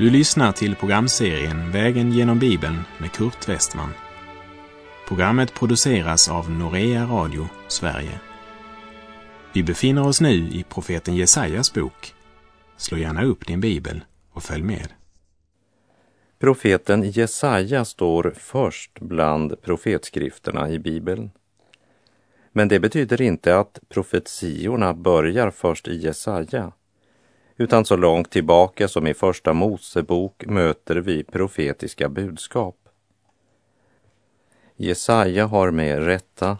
Du lyssnar till programserien Vägen genom Bibeln med Kurt Westman. Programmet produceras av Norea Radio Sverige. Vi befinner oss nu i profeten Jesajas bok. Slå gärna upp din bibel och följ med. Profeten Jesaja står först bland profetskrifterna i Bibeln. Men det betyder inte att profetiorna börjar först i Jesaja, utan så långt tillbaka som i Första Mosebok möter vi profetiska budskap. Jesaja har med rätta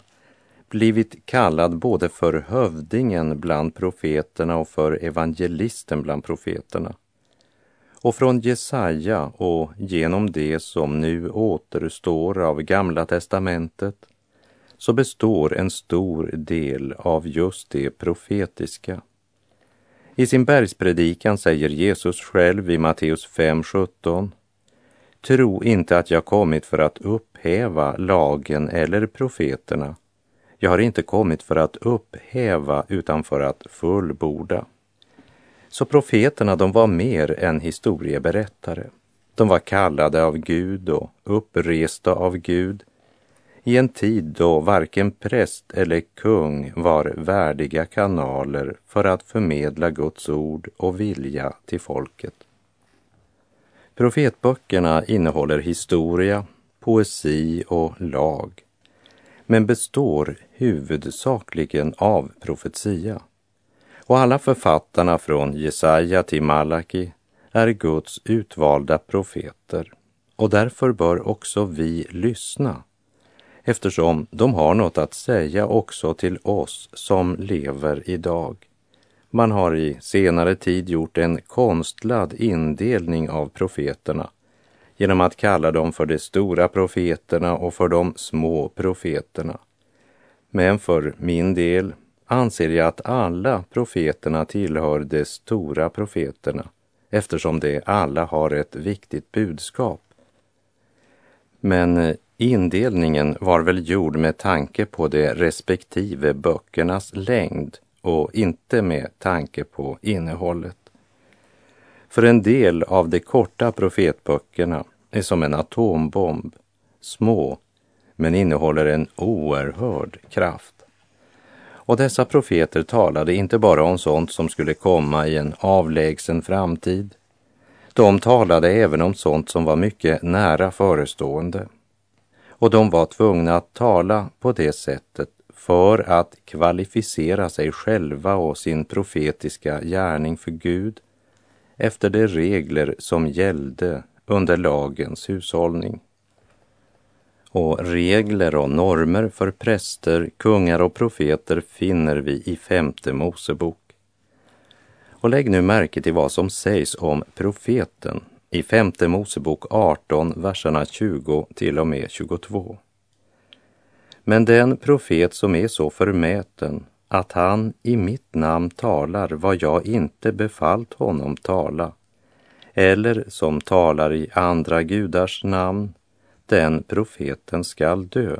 blivit kallad både för hövdingen bland profeterna och för evangelisten bland profeterna. Och från Jesaja och genom det som nu återstår av Gamla testamentet så består en stor del av just det profetiska. I sin bergspredikan säger Jesus själv i Matteus 5.17 Tro inte att jag kommit för att upphäva lagen eller profeterna. Jag har inte kommit för att upphäva utan för att fullborda. Så profeterna, de var mer än historieberättare. De var kallade av Gud och uppresta av Gud i en tid då varken präst eller kung var värdiga kanaler för att förmedla Guds ord och vilja till folket. Profetböckerna innehåller historia, poesi och lag, men består huvudsakligen av profetia. Och alla författarna från Jesaja till Malaki är Guds utvalda profeter och därför bör också vi lyssna eftersom de har något att säga också till oss som lever idag. Man har i senare tid gjort en konstlad indelning av profeterna genom att kalla dem för de stora profeterna och för de små profeterna. Men för min del anser jag att alla profeterna tillhör de stora profeterna eftersom de alla har ett viktigt budskap. Men Indelningen var väl gjord med tanke på de respektive böckernas längd och inte med tanke på innehållet. För en del av de korta profetböckerna är som en atombomb, små, men innehåller en oerhörd kraft. Och dessa profeter talade inte bara om sånt som skulle komma i en avlägsen framtid. De talade även om sånt som var mycket nära förestående och de var tvungna att tala på det sättet för att kvalificera sig själva och sin profetiska gärning för Gud efter de regler som gällde under lagens hushållning. Och regler och normer för präster, kungar och profeter finner vi i femte Mosebok. Och lägg nu märke till vad som sägs om profeten i femte Mosebok 18, verserna 20 till och med 22. Men den profet som är så förmäten att han i mitt namn talar vad jag inte befallt honom tala, eller som talar i andra gudars namn, den profeten skall dö.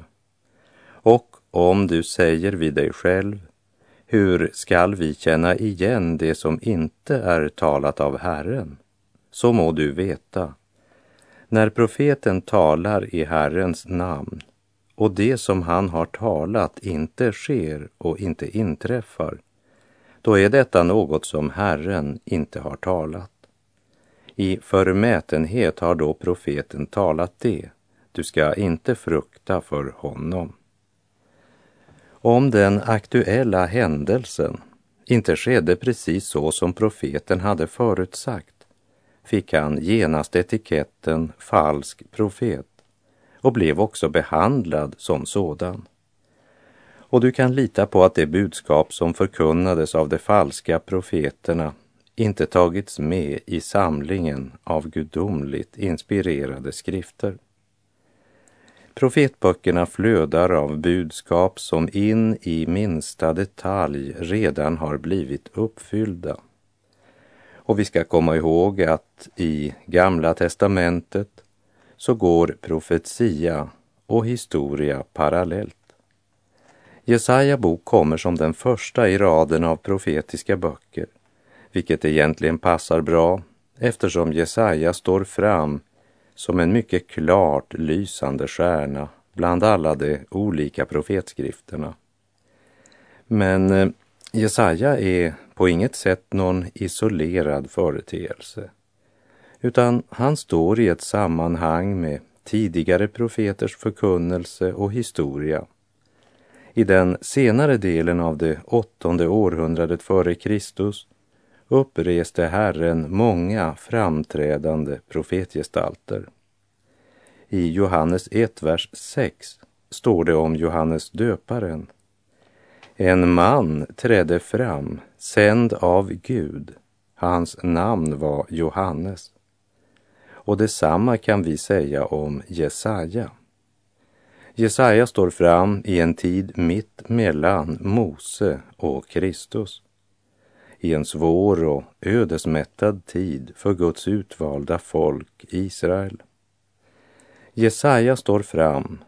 Och om du säger vid dig själv, hur skall vi känna igen det som inte är talat av Herren? Så må du veta, när profeten talar i Herrens namn och det som han har talat inte sker och inte inträffar, då är detta något som Herren inte har talat. I förmätenhet har då profeten talat det, du ska inte frukta för honom. Om den aktuella händelsen inte skedde precis så som profeten hade förutsagt, fick han genast etiketten falsk profet och blev också behandlad som sådan. Och du kan lita på att det budskap som förkunnades av de falska profeterna inte tagits med i samlingen av gudomligt inspirerade skrifter. Profetböckerna flödar av budskap som in i minsta detalj redan har blivit uppfyllda. Och vi ska komma ihåg att i Gamla testamentet så går profetia och historia parallellt. Jesaja bok kommer som den första i raden av profetiska böcker, vilket egentligen passar bra eftersom Jesaja står fram som en mycket klart lysande stjärna bland alla de olika profetskrifterna. Men eh, Jesaja är på inget sätt någon isolerad företeelse, utan han står i ett sammanhang med tidigare profeters förkunnelse och historia. I den senare delen av det åttonde århundradet före Kristus uppreste Herren många framträdande profetgestalter. I Johannes 1, vers 6 står det om Johannes döparen. En man trädde fram, sänd av Gud. Hans namn var Johannes. Och detsamma kan vi säga om Jesaja. Jesaja står fram i en tid mitt mellan Mose och Kristus. I en svår och ödesmättad tid för Guds utvalda folk Israel. Jesaja står fram,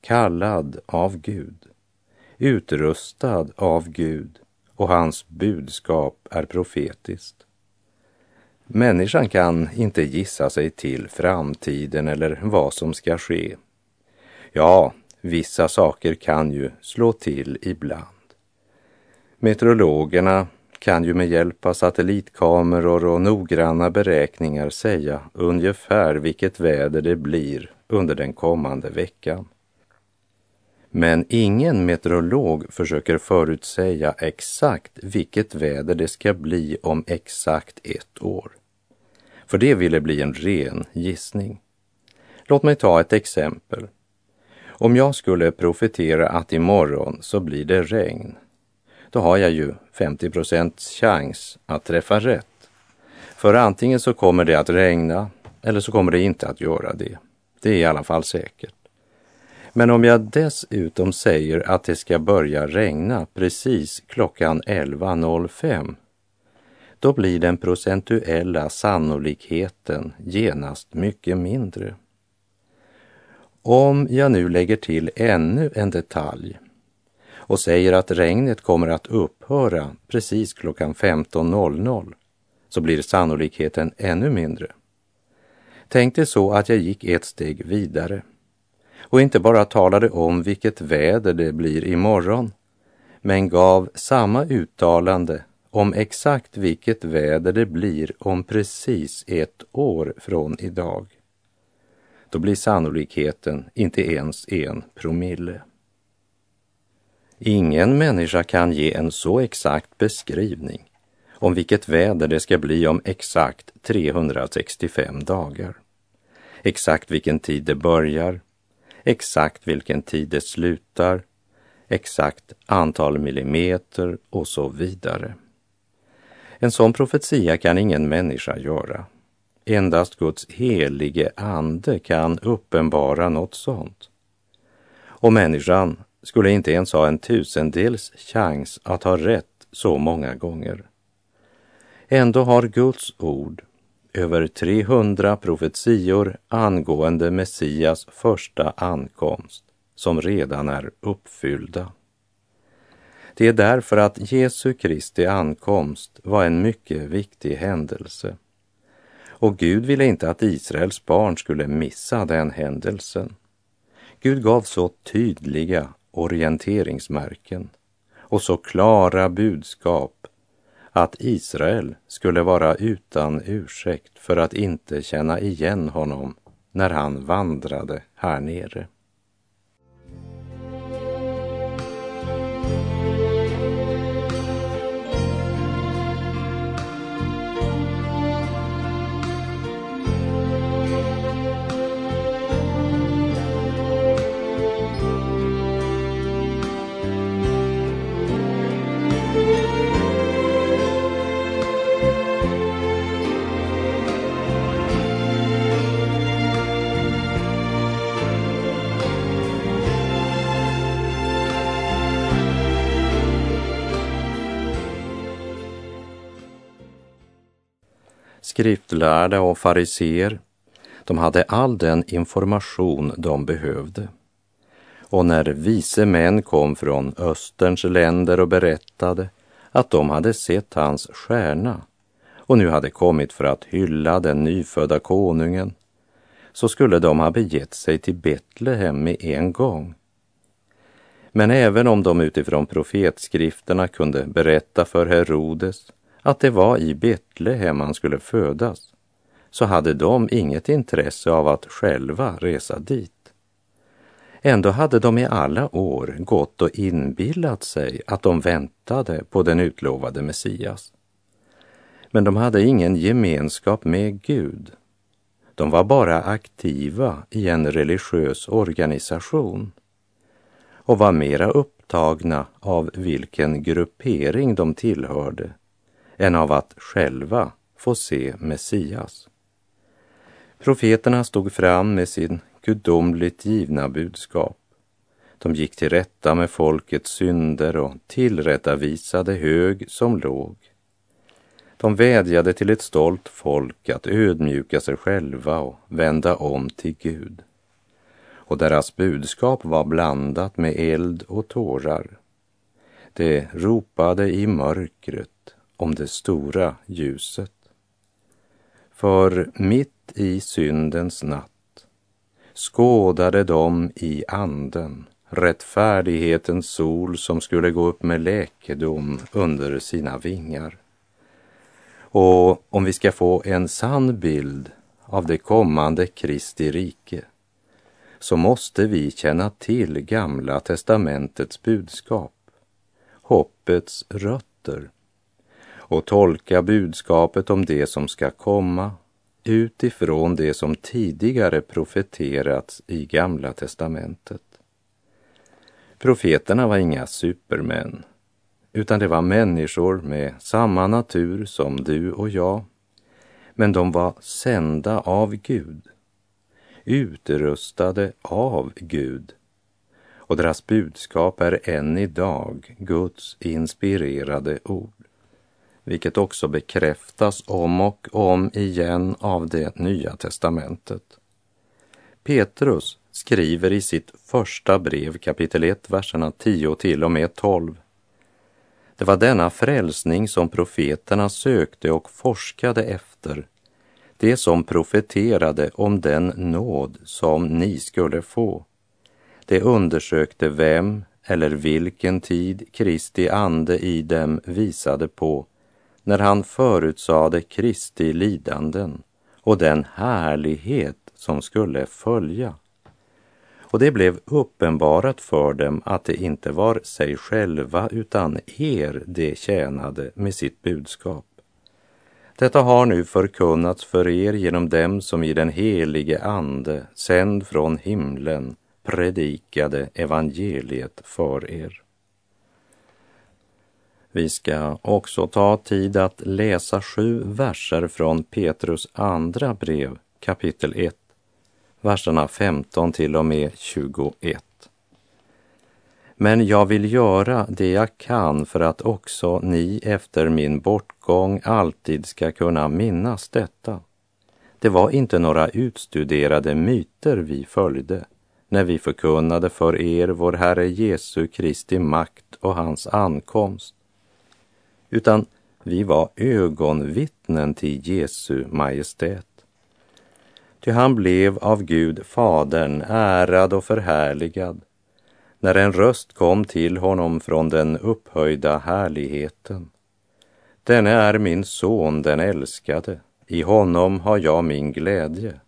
kallad av Gud, utrustad av Gud och hans budskap är profetiskt. Människan kan inte gissa sig till framtiden eller vad som ska ske. Ja, vissa saker kan ju slå till ibland. Meteorologerna kan ju med hjälp av satellitkameror och noggranna beräkningar säga ungefär vilket väder det blir under den kommande veckan. Men ingen meteorolog försöker förutsäga exakt vilket väder det ska bli om exakt ett år. För det ville bli en ren gissning. Låt mig ta ett exempel. Om jag skulle profetera att imorgon så blir det regn, då har jag ju 50 procents chans att träffa rätt. För antingen så kommer det att regna eller så kommer det inte att göra det. Det är i alla fall säkert. Men om jag dessutom säger att det ska börja regna precis klockan 11.05 då blir den procentuella sannolikheten genast mycket mindre. Om jag nu lägger till ännu en detalj och säger att regnet kommer att upphöra precis klockan 15.00 så blir sannolikheten ännu mindre. Tänk dig så att jag gick ett steg vidare och inte bara talade om vilket väder det blir imorgon, men gav samma uttalande om exakt vilket väder det blir om precis ett år från idag. Då blir sannolikheten inte ens en promille. Ingen människa kan ge en så exakt beskrivning om vilket väder det ska bli om exakt 365 dagar. Exakt vilken tid det börjar, exakt vilken tid det slutar, exakt antal millimeter och så vidare. En sån profetia kan ingen människa göra. Endast Guds helige ande kan uppenbara något sånt. Och människan skulle inte ens ha en tusendels chans att ha rätt så många gånger. Ändå har Guds ord över 300 profetior angående Messias första ankomst som redan är uppfyllda. Det är därför att Jesu Kristi ankomst var en mycket viktig händelse. Och Gud ville inte att Israels barn skulle missa den händelsen. Gud gav så tydliga orienteringsmärken och så klara budskap att Israel skulle vara utan ursäkt för att inte känna igen honom när han vandrade här nere. Skriftlärda och fariseer, de hade all den information de behövde. Och när vise män kom från Österns länder och berättade att de hade sett hans stjärna och nu hade kommit för att hylla den nyfödda konungen, så skulle de ha begett sig till Betlehem med en gång. Men även om de utifrån profetskrifterna kunde berätta för Herodes att det var i Betlehem han skulle födas, så hade de inget intresse av att själva resa dit. Ändå hade de i alla år gått och inbillat sig att de väntade på den utlovade Messias. Men de hade ingen gemenskap med Gud. De var bara aktiva i en religiös organisation och var mera upptagna av vilken gruppering de tillhörde än av att själva få se Messias. Profeterna stod fram med sin gudomligt givna budskap. De gick till rätta med folkets synder och tillrättavisade hög som låg. De vädjade till ett stolt folk att ödmjuka sig själva och vända om till Gud. Och deras budskap var blandat med eld och tårar. Det ropade i mörkret om det stora ljuset. För mitt i syndens natt skådade de i anden rättfärdighetens sol som skulle gå upp med läkedom under sina vingar. Och om vi ska få en sann bild av det kommande Kristi rike så måste vi känna till Gamla testamentets budskap, hoppets rötter och tolka budskapet om det som ska komma utifrån det som tidigare profeterats i Gamla testamentet. Profeterna var inga supermän, utan det var människor med samma natur som du och jag. Men de var sända av Gud, utrustade av Gud. Och deras budskap är än idag Guds inspirerade ord vilket också bekräftas om och om igen av det nya testamentet. Petrus skriver i sitt första brev kapitel 1, verserna 10 till och med 12. Det var denna frälsning som profeterna sökte och forskade efter, det som profeterade om den nåd som ni skulle få. Det undersökte vem eller vilken tid Kristi ande i dem visade på när han förutsade Kristi lidanden och den härlighet som skulle följa. Och det blev uppenbarat för dem att det inte var sig själva utan er de tjänade med sitt budskap. Detta har nu förkunnats för er genom dem som i den helige Ande, sänd från himlen, predikade evangeliet för er. Vi ska också ta tid att läsa sju verser från Petrus andra brev, kapitel 1, verserna 15 till och med 21. Men jag vill göra det jag kan för att också ni efter min bortgång alltid ska kunna minnas detta. Det var inte några utstuderade myter vi följde när vi förkunnade för er vår Herre Jesu Kristi makt och hans ankomst utan vi var ögonvittnen till Jesu Majestät. Ty han blev av Gud Fadern ärad och förhärligad när en röst kom till honom från den upphöjda härligheten. Denne är min son, den älskade, i honom har jag min glädje.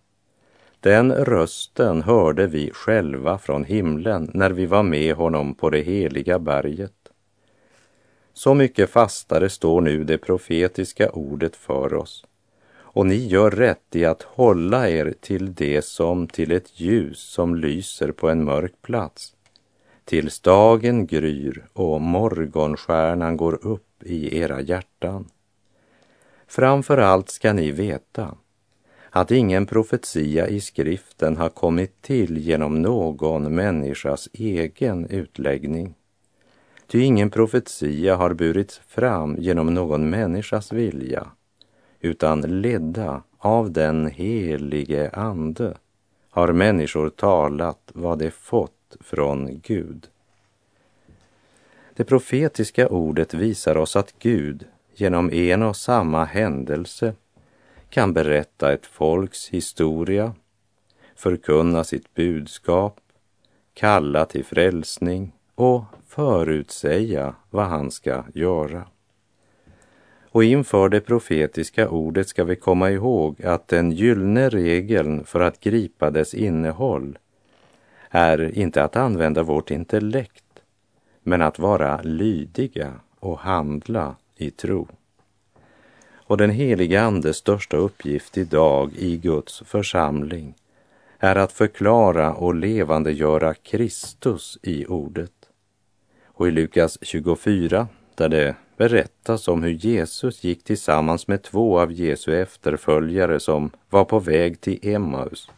Den rösten hörde vi själva från himlen när vi var med honom på det heliga berget. Så mycket fastare står nu det profetiska ordet för oss. Och ni gör rätt i att hålla er till det som till ett ljus som lyser på en mörk plats. Tills dagen gryr och morgonstjärnan går upp i era hjärtan. Framför allt ska ni veta att ingen profetia i skriften har kommit till genom någon människas egen utläggning Ty ingen profetia har burits fram genom någon människas vilja, utan ledda av den helige Ande har människor talat vad de fått från Gud. Det profetiska ordet visar oss att Gud genom en och samma händelse kan berätta ett folks historia, förkunna sitt budskap, kalla till frälsning och förutsäga vad han ska göra. Och inför det profetiska ordet ska vi komma ihåg att den gyllene regeln för att gripa dess innehåll är inte att använda vårt intellekt, men att vara lydiga och handla i tro. Och den heliga Andes största uppgift idag i Guds församling är att förklara och levandegöra Kristus i ordet. Och i Lukas 24, där det berättas om hur Jesus gick tillsammans med två av Jesu efterföljare som var på väg till Emmaus,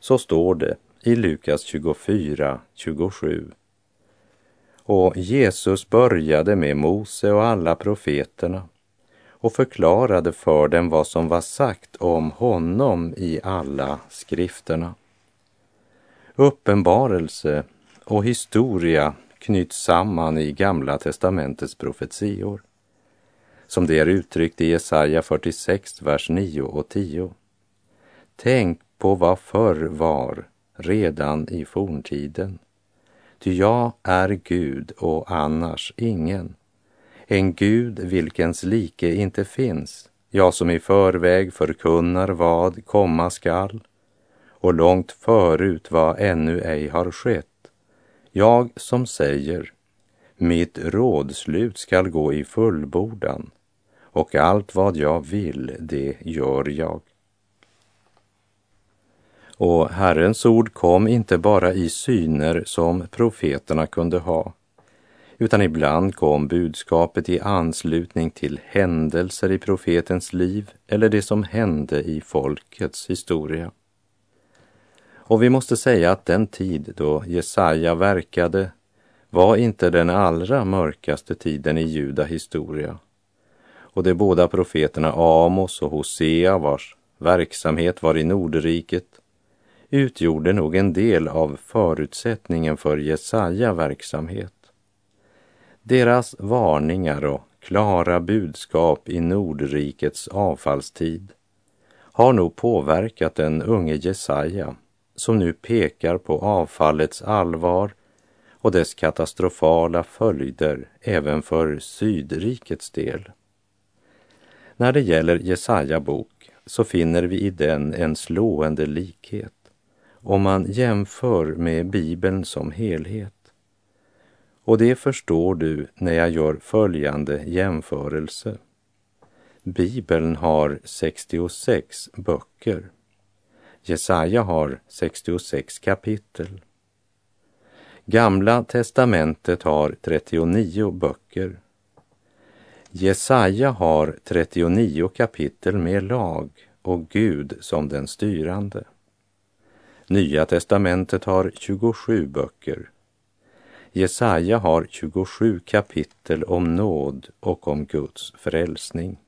så står det i Lukas 24, 27. Och Jesus började med Mose och alla profeterna och förklarade för dem vad som var sagt om honom i alla skrifterna. Uppenbarelse och historia knyts samman i Gamla testamentets profetior, som det är uttryckt i Jesaja 46, vers 9 och 10. Tänk på vad förr var, redan i forntiden. Ty jag är Gud och annars ingen en Gud vilkens like inte finns, jag som i förväg förkunnar vad komma skall och långt förut vad ännu ej har skett. Jag som säger, mitt rådslut skall gå i fullbordan och allt vad jag vill, det gör jag. Och Herrens ord kom inte bara i syner som profeterna kunde ha, utan ibland kom budskapet i anslutning till händelser i profetens liv eller det som hände i folkets historia. Och vi måste säga att den tid då Jesaja verkade var inte den allra mörkaste tiden i Juda historia. Och de båda profeterna Amos och Hosea, vars verksamhet var i Nordriket, utgjorde nog en del av förutsättningen för Jesaja verksamhet. Deras varningar och klara budskap i Nordrikets avfallstid har nog påverkat den unge Jesaja som nu pekar på avfallets allvar och dess katastrofala följder även för Sydrikets del. När det gäller Jesaja bok så finner vi i den en slående likhet om man jämför med Bibeln som helhet. Och det förstår du när jag gör följande jämförelse. Bibeln har 66 böcker. Jesaja har 66 kapitel. Gamla testamentet har 39 böcker. Jesaja har 39 kapitel med lag och Gud som den styrande. Nya testamentet har 27 böcker Jesaja har 27 kapitel om nåd och om Guds frälsning.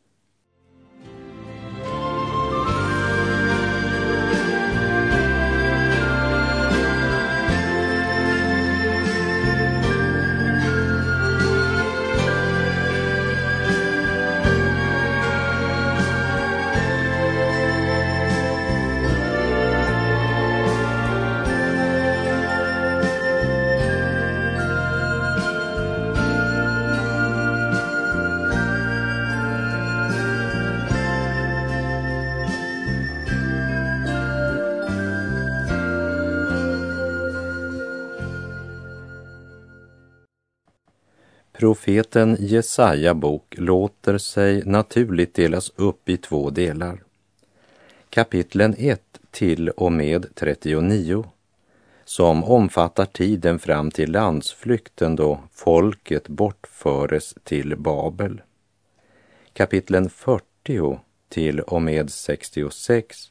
Profeten Jesaja bok låter sig naturligt delas upp i två delar. Kapitlen 1 till och med 39 som omfattar tiden fram till landsflykten då folket bortföres till Babel. Kapitlen 40 till och med 66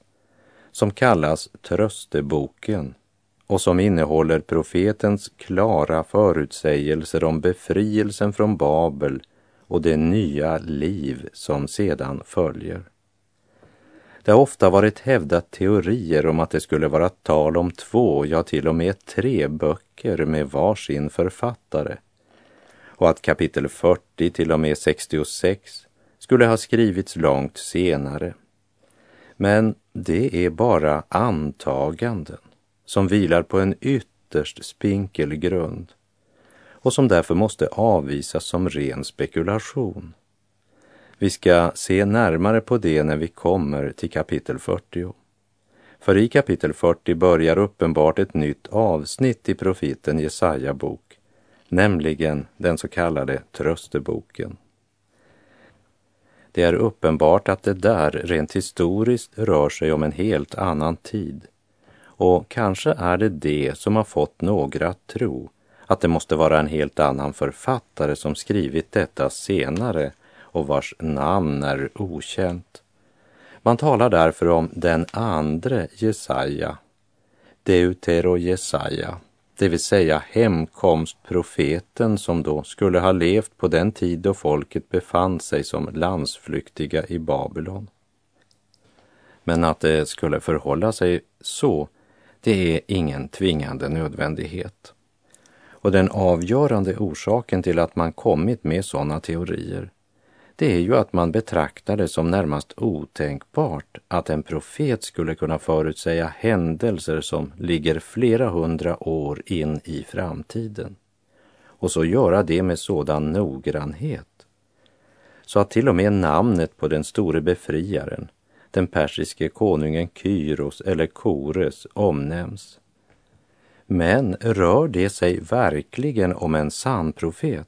som kallas Trösteboken och som innehåller profetens klara förutsägelser om befrielsen från Babel och det nya liv som sedan följer. Det har ofta varit hävdat teorier om att det skulle vara tal om två, ja till och med tre böcker med varsin författare och att kapitel 40 till och med 66 skulle ha skrivits långt senare. Men det är bara antaganden som vilar på en ytterst spinkel grund och som därför måste avvisas som ren spekulation. Vi ska se närmare på det när vi kommer till kapitel 40. För i kapitel 40 börjar uppenbart ett nytt avsnitt i profeten Jesaja bok, nämligen den så kallade trösteboken. Det är uppenbart att det där rent historiskt rör sig om en helt annan tid. Och kanske är det det som har fått några att tro att det måste vara en helt annan författare som skrivit detta senare och vars namn är okänt. Man talar därför om den andre Jesaja, Deutero Jesaja, det vill säga hemkomstprofeten som då skulle ha levt på den tid då folket befann sig som landsflyktiga i Babylon. Men att det skulle förhålla sig så, det är ingen tvingande nödvändighet. Och den avgörande orsaken till att man kommit med sådana teorier, det är ju att man betraktar det som närmast otänkbart att en profet skulle kunna förutsäga händelser som ligger flera hundra år in i framtiden. Och så göra det med sådan noggrannhet. Så att till och med namnet på den store befriaren, den persiske konungen Kyros eller Kores, omnämns. Men rör det sig verkligen om en sann profet?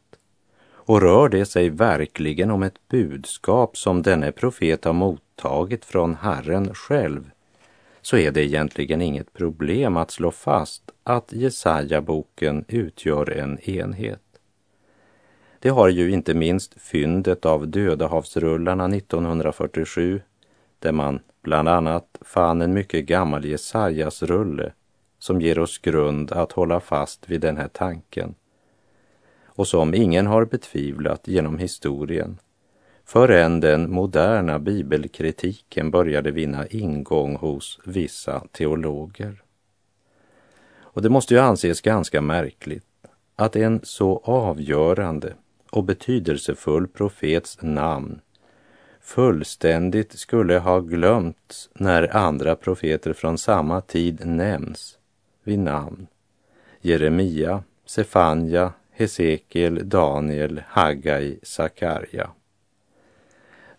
Och rör det sig verkligen om ett budskap som denne profet har mottagit från Herren själv, så är det egentligen inget problem att slå fast att Jesaja-boken utgör en enhet. Det har ju inte minst fyndet av Dödahavsrullarna 1947, där man bland annat fann en mycket gammal Jesajas-rulle som ger oss grund att hålla fast vid den här tanken och som ingen har betvivlat genom historien förrän den moderna bibelkritiken började vinna ingång hos vissa teologer. Och det måste ju anses ganska märkligt att en så avgörande och betydelsefull profets namn fullständigt skulle ha glömts när andra profeter från samma tid nämns vid namn. Jeremia, Sefanja, Hesekiel, Daniel, Haggai, Sakarja.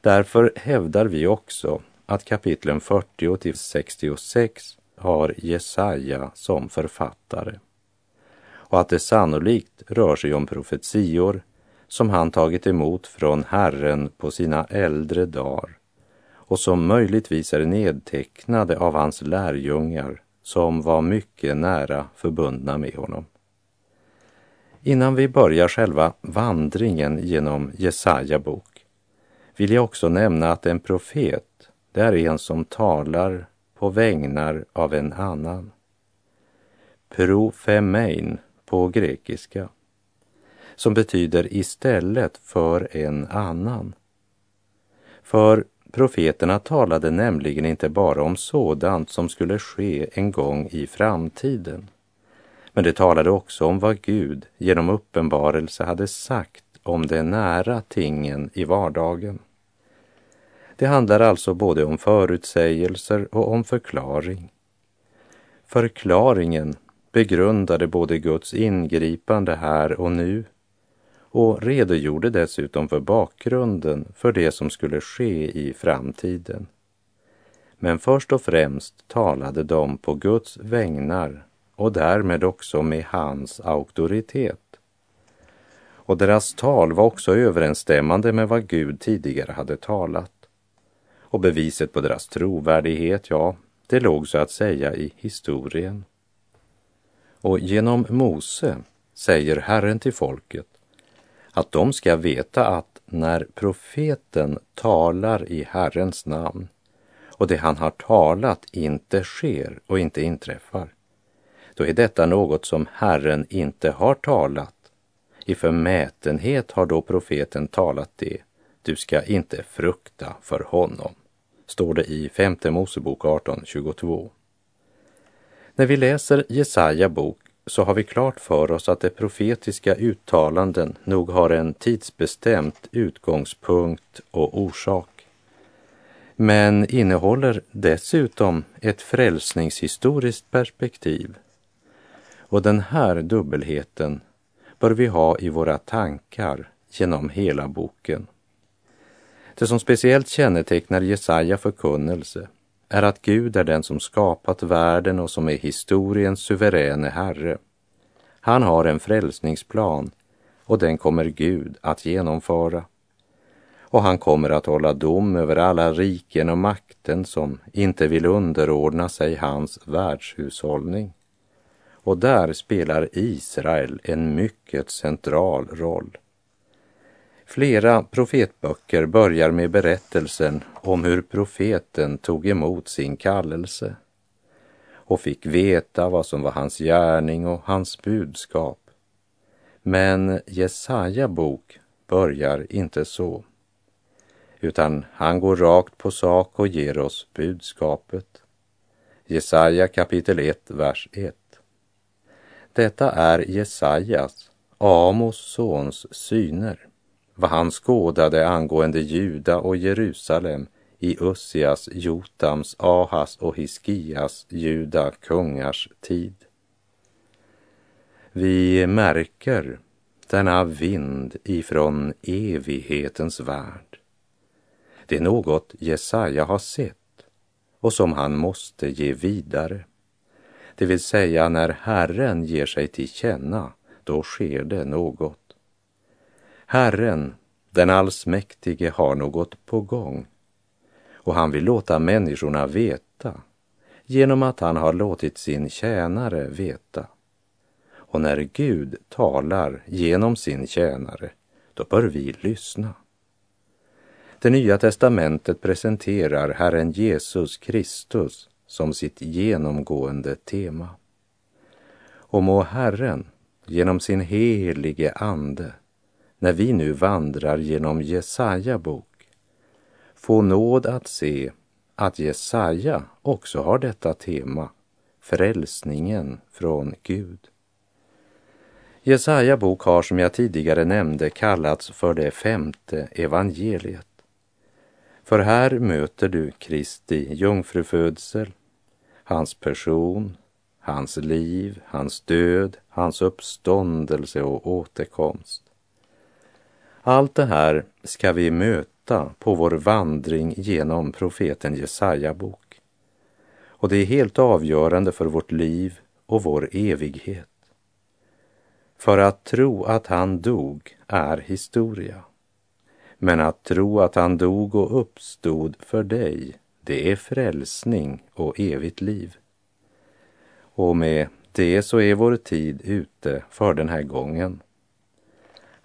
Därför hävdar vi också att kapitlen 40 till 66 har Jesaja som författare och att det sannolikt rör sig om profetior som han tagit emot från Herren på sina äldre dagar och som möjligtvis är nedtecknade av hans lärjungar som var mycket nära förbundna med honom. Innan vi börjar själva vandringen genom Jesaja bok vill jag också nämna att en profet, det är en som talar på vägnar av en annan. Profemein på grekiska, som betyder istället för en annan. För profeterna talade nämligen inte bara om sådant som skulle ske en gång i framtiden men det talade också om vad Gud genom uppenbarelse hade sagt om de nära tingen i vardagen. Det handlar alltså både om förutsägelser och om förklaring. Förklaringen begrundade både Guds ingripande här och nu och redogjorde dessutom för bakgrunden för det som skulle ske i framtiden. Men först och främst talade de på Guds vägnar och därmed också med hans auktoritet. Och deras tal var också överensstämmande med vad Gud tidigare hade talat. Och beviset på deras trovärdighet, ja, det låg så att säga i historien. Och genom Mose säger Herren till folket att de ska veta att när profeten talar i Herrens namn och det han har talat inte sker och inte inträffar, då är detta något som Herren inte har talat. I förmätenhet har då profeten talat det. Du ska inte frukta för honom, står det i femte Mosebok 18.22. När vi läser Jesaja bok så har vi klart för oss att de profetiska uttalanden nog har en tidsbestämt utgångspunkt och orsak men innehåller dessutom ett frälsningshistoriskt perspektiv. Och den här dubbelheten bör vi ha i våra tankar genom hela boken. Det som speciellt kännetecknar Jesaja förkunnelse är att Gud är den som skapat världen och som är historiens suveräne Herre. Han har en frälsningsplan och den kommer Gud att genomföra och han kommer att hålla dom över alla riken och makten som inte vill underordna sig hans världshushållning. Och där spelar Israel en mycket central roll. Flera profetböcker börjar med berättelsen om hur profeten tog emot sin kallelse och fick veta vad som var hans gärning och hans budskap. Men Jesaja bok börjar inte så utan han går rakt på sak och ger oss budskapet. Jesaja kapitel 1, vers 1. Detta är Jesajas, Amos sons syner, vad han skådade angående Juda och Jerusalem i Ussias, Jotams, Ahas och Hiskias, Juda kungars tid. Vi märker denna vind ifrån evighetens värld det är något Jesaja har sett och som han måste ge vidare. Det vill säga när Herren ger sig till känna, då sker det något. Herren, den allsmäktige, har något på gång och han vill låta människorna veta genom att han har låtit sin tjänare veta. Och när Gud talar genom sin tjänare, då bör vi lyssna. Det nya testamentet presenterar Herren Jesus Kristus som sitt genomgående tema. Och må Herren genom sin helige Ande, när vi nu vandrar genom Jesaja bok, få nåd att se att Jesaja också har detta tema, frälsningen från Gud. Jesaja bok har som jag tidigare nämnde kallats för det femte evangeliet. För här möter du Kristi jungfrufödsel, hans person, hans liv, hans död, hans uppståndelse och återkomst. Allt det här ska vi möta på vår vandring genom profeten Jesaja bok. Och det är helt avgörande för vårt liv och vår evighet. För att tro att han dog är historia. Men att tro att han dog och uppstod för dig, det är frälsning och evigt liv. Och med det så är vår tid ute för den här gången.